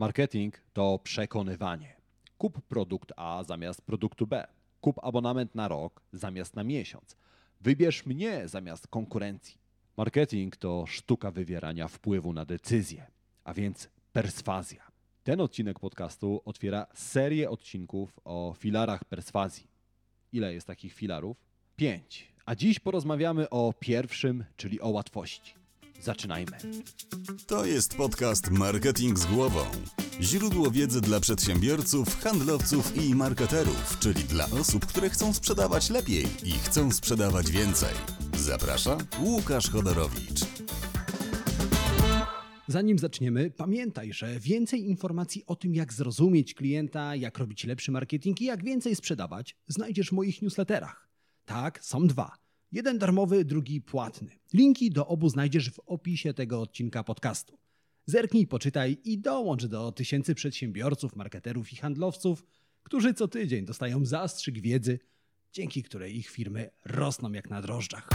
Marketing to przekonywanie. Kup produkt A zamiast produktu B. Kup abonament na rok zamiast na miesiąc. Wybierz mnie zamiast konkurencji. Marketing to sztuka wywierania wpływu na decyzje, a więc perswazja. Ten odcinek podcastu otwiera serię odcinków o filarach perswazji. Ile jest takich filarów? Pięć. A dziś porozmawiamy o pierwszym, czyli o łatwości. Zaczynajmy. To jest podcast Marketing z głową. Źródło wiedzy dla przedsiębiorców, handlowców i marketerów, czyli dla osób, które chcą sprzedawać lepiej i chcą sprzedawać więcej. Zaprasza Łukasz Chodorowicz. Zanim zaczniemy, pamiętaj, że więcej informacji o tym, jak zrozumieć klienta, jak robić lepszy marketing i jak więcej sprzedawać, znajdziesz w moich newsletterach. Tak, są dwa. Jeden darmowy, drugi płatny. Linki do obu znajdziesz w opisie tego odcinka podcastu. Zerknij, poczytaj i dołącz do tysięcy przedsiębiorców, marketerów i handlowców, którzy co tydzień dostają zastrzyk wiedzy, dzięki której ich firmy rosną jak na drożdżach.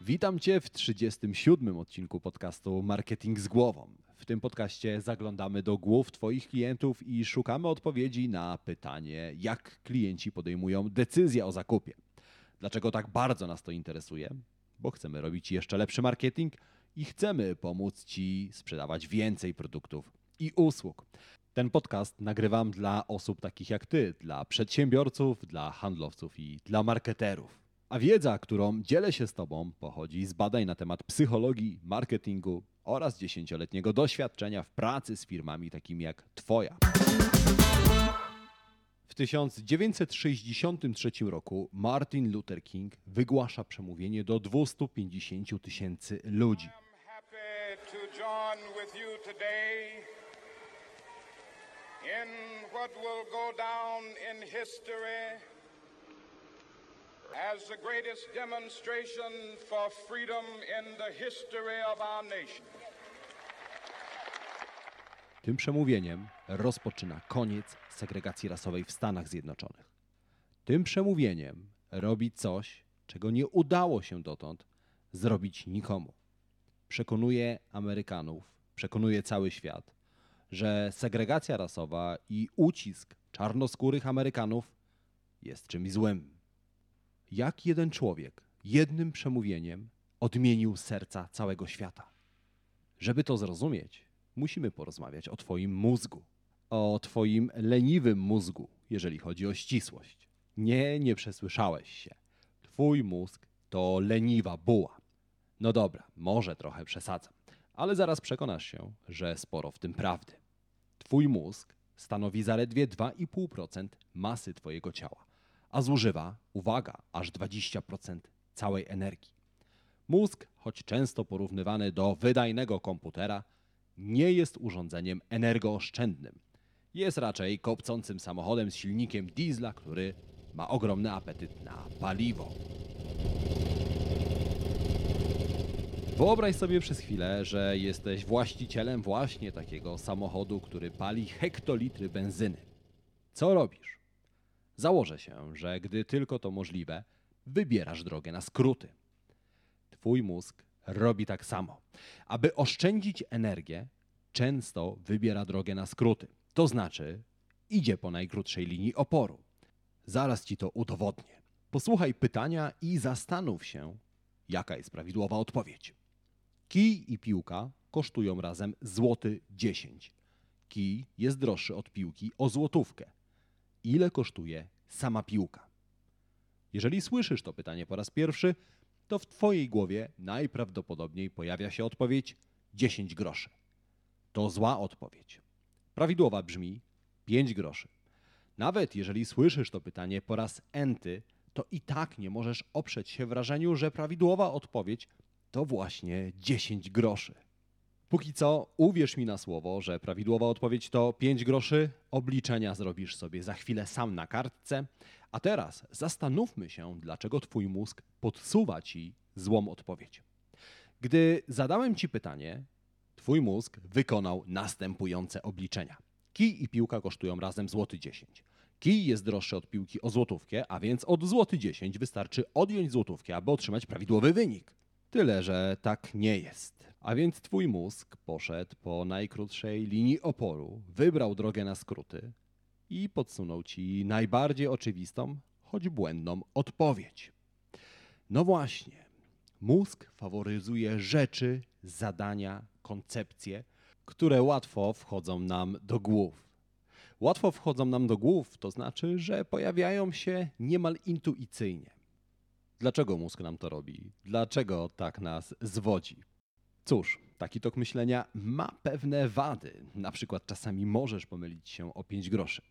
Witam Cię w 37. odcinku podcastu Marketing z głową. W tym podcaście zaglądamy do głów Twoich klientów i szukamy odpowiedzi na pytanie, jak klienci podejmują decyzję o zakupie. Dlaczego tak bardzo nas to interesuje? Bo chcemy robić jeszcze lepszy marketing i chcemy pomóc Ci sprzedawać więcej produktów i usług. Ten podcast nagrywam dla osób takich jak Ty, dla przedsiębiorców, dla handlowców i dla marketerów. A wiedza, którą dzielę się z Tobą, pochodzi z badań na temat psychologii, marketingu oraz dziesięcioletniego doświadczenia w pracy z firmami takimi jak Twoja. W 1963 roku Martin Luther King wygłasza przemówienie do 250 tysięcy ludzi. In what will go down in history as the greatest demonstration for freedom in the history of our nation. Tym przemówieniem rozpoczyna koniec segregacji rasowej w Stanach Zjednoczonych. Tym przemówieniem robi coś, czego nie udało się dotąd zrobić nikomu. Przekonuje Amerykanów, przekonuje cały świat, że segregacja rasowa i ucisk czarnoskórych Amerykanów jest czymś złym. Jak jeden człowiek jednym przemówieniem odmienił serca całego świata? Żeby to zrozumieć, musimy porozmawiać o Twoim mózgu. O Twoim leniwym mózgu, jeżeli chodzi o ścisłość. Nie, nie przesłyszałeś się. Twój mózg to leniwa buła. No dobra, może trochę przesadzam, ale zaraz przekonasz się, że sporo w tym prawdy. Twój mózg stanowi zaledwie 2,5% masy Twojego ciała, a zużywa, uwaga, aż 20% całej energii. Mózg, choć często porównywany do wydajnego komputera, nie jest urządzeniem energooszczędnym. Jest raczej kopcącym samochodem z silnikiem diesla, który ma ogromny apetyt na paliwo. Wyobraź sobie przez chwilę, że jesteś właścicielem właśnie takiego samochodu, który pali hektolitry benzyny. Co robisz? Założę się, że gdy tylko to możliwe, wybierasz drogę na skróty. Twój mózg robi tak samo. Aby oszczędzić energię, często wybiera drogę na skróty. To znaczy, idzie po najkrótszej linii oporu. Zaraz ci to udowodnię. Posłuchaj pytania i zastanów się, jaka jest prawidłowa odpowiedź. Kij i piłka kosztują razem złoty 10. Kij jest droższy od piłki o złotówkę. Ile kosztuje sama piłka? Jeżeli słyszysz to pytanie po raz pierwszy, to w Twojej głowie najprawdopodobniej pojawia się odpowiedź 10 groszy. To zła odpowiedź. Prawidłowa brzmi 5 groszy. Nawet jeżeli słyszysz to pytanie po raz enty, to i tak nie możesz oprzeć się wrażeniu, że prawidłowa odpowiedź to właśnie 10 groszy. Póki co, uwierz mi na słowo, że prawidłowa odpowiedź to 5 groszy. Obliczenia zrobisz sobie za chwilę sam na kartce. A teraz zastanówmy się, dlaczego Twój mózg podsuwa Ci złą odpowiedź. Gdy zadałem Ci pytanie, Twój mózg wykonał następujące obliczenia. Kij i piłka kosztują razem złoty 10. Kij jest droższy od piłki o złotówkę, a więc od złoty 10 wystarczy odjąć złotówkę, aby otrzymać prawidłowy wynik. Tyle, że tak nie jest. A więc twój mózg poszedł po najkrótszej linii oporu, wybrał drogę na skróty i podsunął ci najbardziej oczywistą, choć błędną odpowiedź. No właśnie, mózg faworyzuje rzeczy, zadania, koncepcje, które łatwo wchodzą nam do głów. Łatwo wchodzą nam do głów, to znaczy, że pojawiają się niemal intuicyjnie. Dlaczego mózg nam to robi? Dlaczego tak nas zwodzi? Cóż, taki tok myślenia ma pewne wady. Na przykład czasami możesz pomylić się o 5 groszy.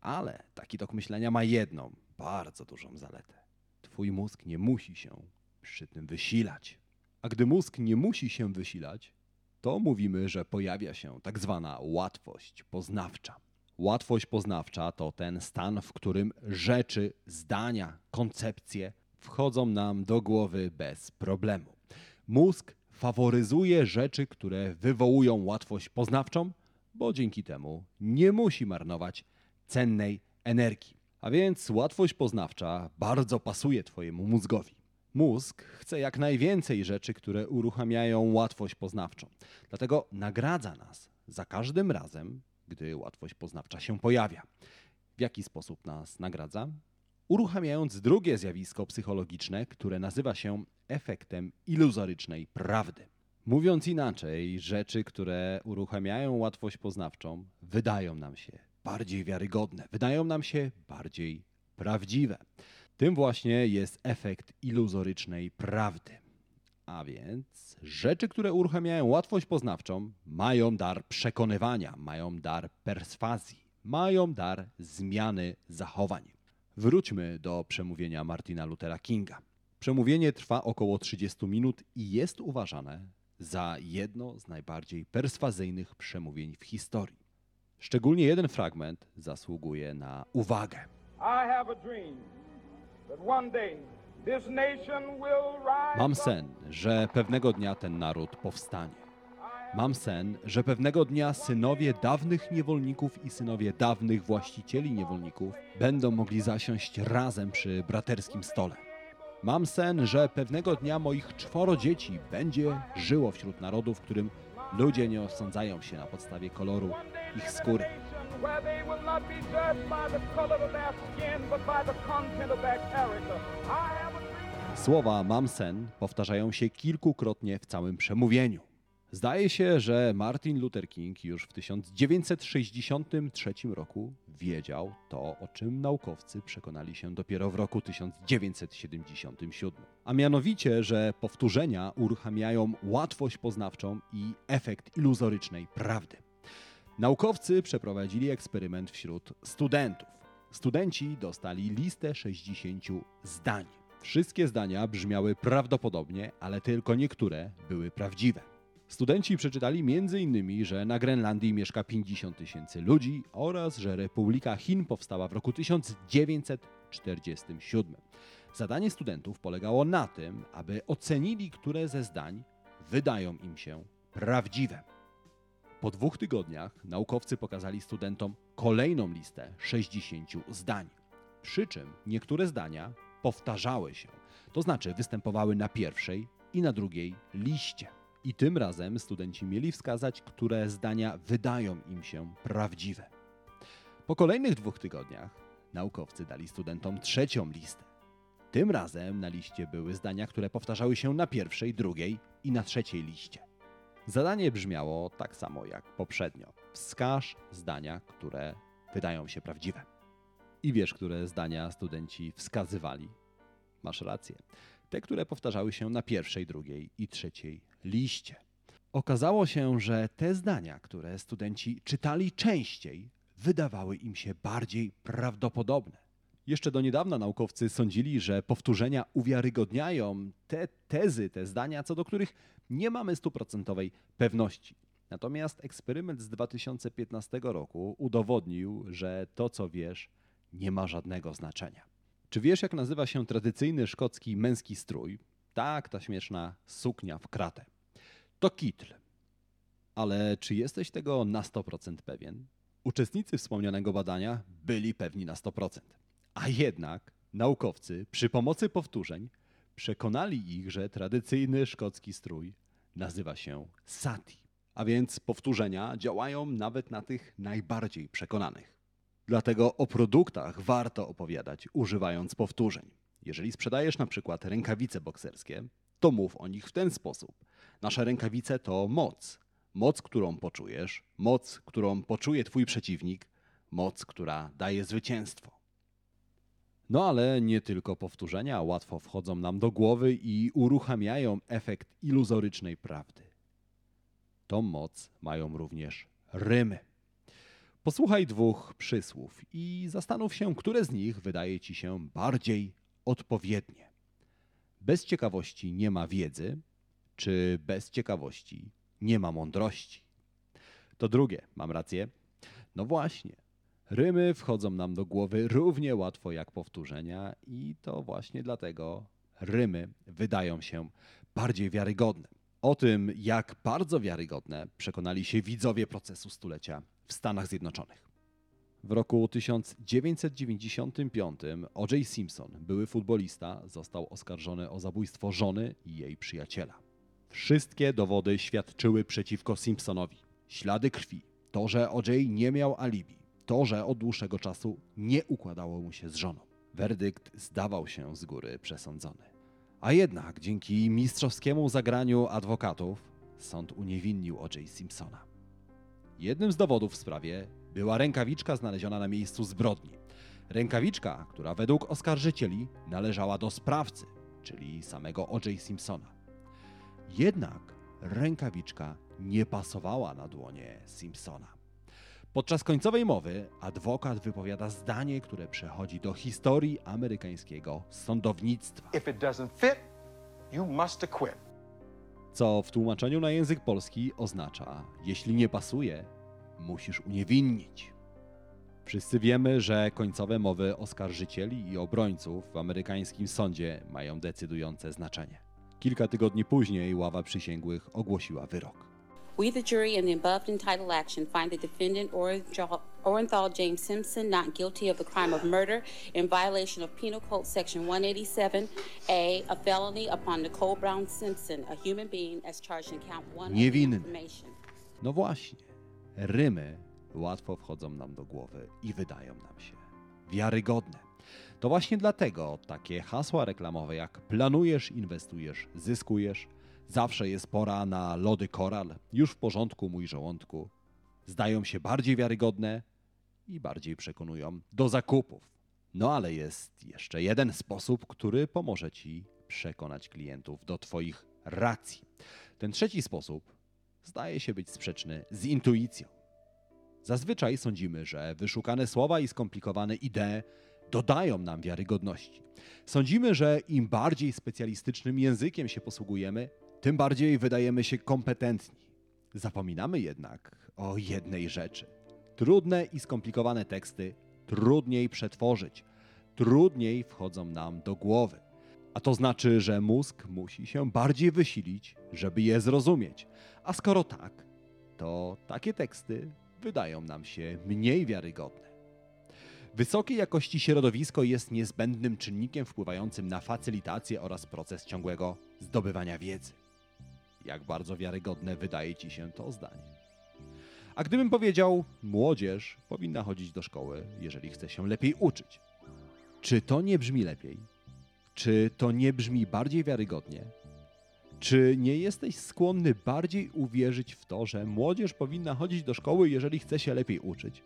Ale taki tok myślenia ma jedną, bardzo dużą zaletę. Twój mózg nie musi się przy tym wysilać. A gdy mózg nie musi się wysilać, to mówimy, że pojawia się tak zwana łatwość poznawcza. Łatwość poznawcza to ten stan, w którym rzeczy, zdania, koncepcje wchodzą nam do głowy bez problemu. Mózg faworyzuje rzeczy, które wywołują łatwość poznawczą, bo dzięki temu nie musi marnować cennej energii. A więc łatwość poznawcza bardzo pasuje Twojemu mózgowi. Mózg chce jak najwięcej rzeczy, które uruchamiają łatwość poznawczą. Dlatego nagradza nas za każdym razem, gdy łatwość poznawcza się pojawia. W jaki sposób nas nagradza? Uruchamiając drugie zjawisko psychologiczne, które nazywa się efektem iluzorycznej prawdy. Mówiąc inaczej, rzeczy, które uruchamiają łatwość poznawczą, wydają nam się bardziej wiarygodne, wydają nam się bardziej prawdziwe. Tym właśnie jest efekt iluzorycznej prawdy. A więc rzeczy, które uruchamiają łatwość poznawczą, mają dar przekonywania, mają dar perswazji, mają dar zmiany zachowań. Wróćmy do przemówienia Martina Luthera Kinga. Przemówienie trwa około 30 minut i jest uważane za jedno z najbardziej perswazyjnych przemówień w historii. Szczególnie jeden fragment zasługuje na uwagę. Mam sen, że pewnego dnia ten naród powstanie. Mam sen, że pewnego dnia synowie dawnych niewolników i synowie dawnych właścicieli niewolników będą mogli zasiąść razem przy braterskim stole. Mam sen, że pewnego dnia moich czworo dzieci będzie żyło wśród narodu, w którym ludzie nie osądzają się na podstawie koloru ich skóry. Słowa mam sen powtarzają się kilkukrotnie w całym przemówieniu. Zdaje się, że Martin Luther King już w 1963 roku wiedział to, o czym naukowcy przekonali się dopiero w roku 1977. A mianowicie, że powtórzenia uruchamiają łatwość poznawczą i efekt iluzorycznej prawdy. Naukowcy przeprowadzili eksperyment wśród studentów. Studenci dostali listę 60 zdań. Wszystkie zdania brzmiały prawdopodobnie, ale tylko niektóre były prawdziwe. Studenci przeczytali m.in., że na Grenlandii mieszka 50 tysięcy ludzi oraz że Republika Chin powstała w roku 1947. Zadanie studentów polegało na tym, aby ocenili, które ze zdań wydają im się prawdziwe. Po dwóch tygodniach naukowcy pokazali studentom kolejną listę 60 zdań. Przy czym niektóre zdania powtarzały się, to znaczy występowały na pierwszej i na drugiej liście. I tym razem studenci mieli wskazać, które zdania wydają im się prawdziwe. Po kolejnych dwóch tygodniach naukowcy dali studentom trzecią listę. Tym razem na liście były zdania, które powtarzały się na pierwszej, drugiej i na trzeciej liście. Zadanie brzmiało tak samo jak poprzednio. Wskaż zdania, które wydają się prawdziwe. I wiesz, które zdania studenci wskazywali? Masz rację. Te, które powtarzały się na pierwszej, drugiej i trzeciej liście. Okazało się, że te zdania, które studenci czytali częściej, wydawały im się bardziej prawdopodobne. Jeszcze do niedawna naukowcy sądzili, że powtórzenia uwiarygodniają te tezy, te zdania, co do których nie mamy stuprocentowej pewności. Natomiast eksperyment z 2015 roku udowodnił, że to, co wiesz, nie ma żadnego znaczenia. Czy wiesz, jak nazywa się tradycyjny szkocki męski strój? Tak, ta śmieszna suknia w kratę. To kitl. Ale czy jesteś tego na 100% pewien? Uczestnicy wspomnianego badania byli pewni na 100%. A jednak naukowcy przy pomocy powtórzeń Przekonali ich, że tradycyjny szkocki strój nazywa się sati. A więc powtórzenia działają nawet na tych najbardziej przekonanych. Dlatego o produktach warto opowiadać używając powtórzeń. Jeżeli sprzedajesz na przykład rękawice bokserskie, to mów o nich w ten sposób. Nasze rękawice to moc. Moc, którą poczujesz, moc, którą poczuje twój przeciwnik, moc, która daje zwycięstwo. No ale nie tylko powtórzenia łatwo wchodzą nam do głowy i uruchamiają efekt iluzorycznej prawdy. Tą moc mają również rymy. Posłuchaj dwóch przysłów i zastanów się, które z nich wydaje ci się bardziej odpowiednie. Bez ciekawości nie ma wiedzy, czy bez ciekawości nie ma mądrości. To drugie, mam rację? No właśnie. Rymy wchodzą nam do głowy równie łatwo jak powtórzenia, i to właśnie dlatego rymy wydają się bardziej wiarygodne. O tym, jak bardzo wiarygodne, przekonali się widzowie procesu stulecia w Stanach Zjednoczonych. W roku 1995 O.J. Simpson, były futbolista, został oskarżony o zabójstwo żony i jej przyjaciela. Wszystkie dowody świadczyły przeciwko Simpsonowi. Ślady krwi, to, że O.J. nie miał alibi, to, że od dłuższego czasu nie układało mu się z żoną. Werdykt zdawał się z góry przesądzony. A jednak dzięki mistrzowskiemu zagraniu adwokatów sąd uniewinnił O.J. Simpsona. Jednym z dowodów w sprawie była rękawiczka znaleziona na miejscu zbrodni. Rękawiczka, która według oskarżycieli należała do sprawcy, czyli samego O.J. Simpsona. Jednak rękawiczka nie pasowała na dłonie Simpsona. Podczas końcowej mowy adwokat wypowiada zdanie, które przechodzi do historii amerykańskiego sądownictwa. If it doesn't fit, you must acquit. Co w tłumaczeniu na język polski oznacza: jeśli nie pasuje, musisz uniewinnić. Wszyscy wiemy, że końcowe mowy oskarżycieli i obrońców w amerykańskim sądzie mają decydujące znaczenie. Kilka tygodni później ława przysięgłych ogłosiła wyrok. We, the jury, in the above entitled action, find the defendant Orenthal James Simpson not guilty of the crime of murder in violation of Penal Code Section 187A, a felony upon Nicole Brown Simpson, a human being, as charged in count one Niewinny. No właśnie, rymy łatwo wchodzą nam do głowy i wydają nam się wiarygodne. To właśnie dlatego takie hasła reklamowe jak planujesz, inwestujesz, zyskujesz, zawsze jest pora na lody koral, już w porządku mój żołądku, zdają się bardziej wiarygodne i bardziej przekonują do zakupów. No ale jest jeszcze jeden sposób, który pomoże ci przekonać klientów do twoich racji. Ten trzeci sposób zdaje się być sprzeczny z intuicją. Zazwyczaj sądzimy, że wyszukane słowa i skomplikowane idee dodają nam wiarygodności. Sądzimy, że im bardziej specjalistycznym językiem się posługujemy, tym bardziej wydajemy się kompetentni. Zapominamy jednak o jednej rzeczy. Trudne i skomplikowane teksty trudniej przetworzyć, trudniej wchodzą nam do głowy. A to znaczy, że mózg musi się bardziej wysilić, żeby je zrozumieć. A skoro tak, to takie teksty wydają nam się mniej wiarygodne. Wysokiej jakości środowisko jest niezbędnym czynnikiem wpływającym na facylitację oraz proces ciągłego zdobywania wiedzy. Jak bardzo wiarygodne wydaje ci się to zdanie? A gdybym powiedział, młodzież powinna chodzić do szkoły, jeżeli chce się lepiej uczyć. Czy to nie brzmi lepiej? Czy to nie brzmi bardziej wiarygodnie? Czy nie jesteś skłonny bardziej uwierzyć w to, że młodzież powinna chodzić do szkoły, jeżeli chce się lepiej uczyć?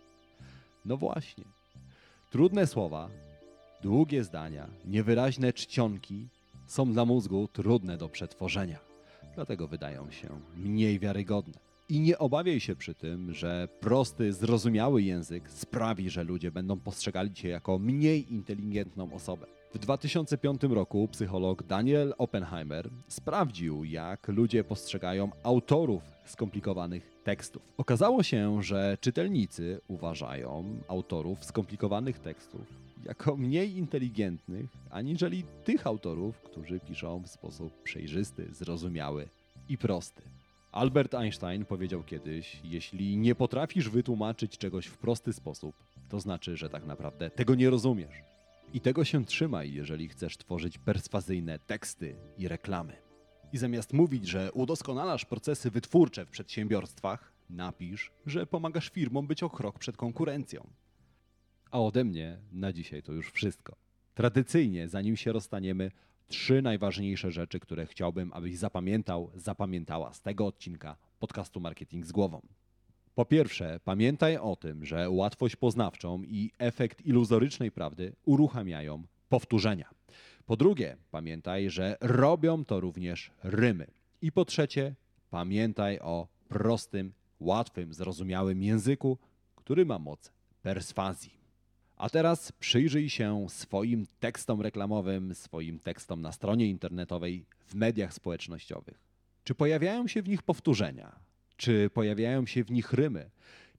No właśnie. Trudne słowa, długie zdania, niewyraźne czcionki są dla mózgu trudne do przetworzenia. Dlatego wydają się mniej wiarygodne. I nie obawiaj się przy tym, że prosty, zrozumiały język sprawi, że ludzie będą postrzegali cię jako mniej inteligentną osobę. W 2005 roku psycholog Daniel Oppenheimer sprawdził, jak ludzie postrzegają autorów skomplikowanych tekstów. Okazało się, że czytelnicy uważają autorów skomplikowanych tekstów jako mniej inteligentnych, aniżeli tych autorów, którzy piszą w sposób przejrzysty, zrozumiały i prosty. Albert Einstein powiedział kiedyś: Jeśli nie potrafisz wytłumaczyć czegoś w prosty sposób, to znaczy, że tak naprawdę tego nie rozumiesz. I tego się trzymaj, jeżeli chcesz tworzyć perswazyjne teksty i reklamy. I zamiast mówić, że udoskonalasz procesy wytwórcze w przedsiębiorstwach, napisz, że pomagasz firmom być o krok przed konkurencją. A ode mnie na dzisiaj to już wszystko. Tradycyjnie, zanim się rozstaniemy, trzy najważniejsze rzeczy, które chciałbym, abyś zapamiętał, zapamiętała z tego odcinka podcastu Marketing z głową. Po pierwsze, pamiętaj o tym, że łatwość poznawczą i efekt iluzorycznej prawdy uruchamiają powtórzenia. Po drugie, pamiętaj, że robią to również rymy. I po trzecie, pamiętaj o prostym, łatwym, zrozumiałym języku, który ma moc perswazji. A teraz przyjrzyj się swoim tekstom reklamowym, swoim tekstom na stronie internetowej, w mediach społecznościowych. Czy pojawiają się w nich powtórzenia? Czy pojawiają się w nich rymy?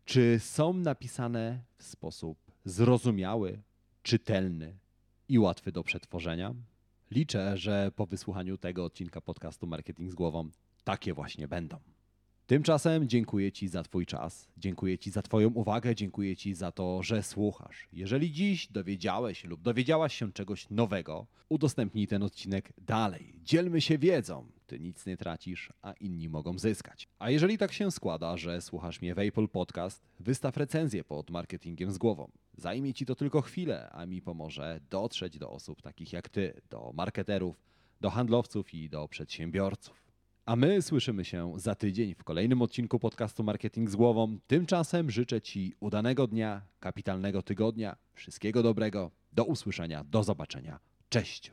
Czy są napisane w sposób zrozumiały, czytelny i łatwy do przetworzenia? Liczę, że po wysłuchaniu tego odcinka podcastu Marketing z głową takie właśnie będą. Tymczasem dziękuję Ci za Twój czas, dziękuję Ci za Twoją uwagę, dziękuję Ci za to, że słuchasz. Jeżeli dziś dowiedziałeś lub dowiedziałaś się czegoś nowego, udostępnij ten odcinek dalej. Dzielmy się wiedzą. Ty nic nie tracisz, a inni mogą zyskać. A jeżeli tak się składa, że słuchasz mnie w Apple Podcast, wystaw recenzję pod marketingiem z głową. Zajmie Ci to tylko chwilę, a mi pomoże dotrzeć do osób takich jak Ty, do marketerów, do handlowców i do przedsiębiorców. A my słyszymy się za tydzień w kolejnym odcinku podcastu Marketing z głową. Tymczasem życzę Ci udanego dnia, kapitalnego tygodnia, wszystkiego dobrego. Do usłyszenia, do zobaczenia. Cześć!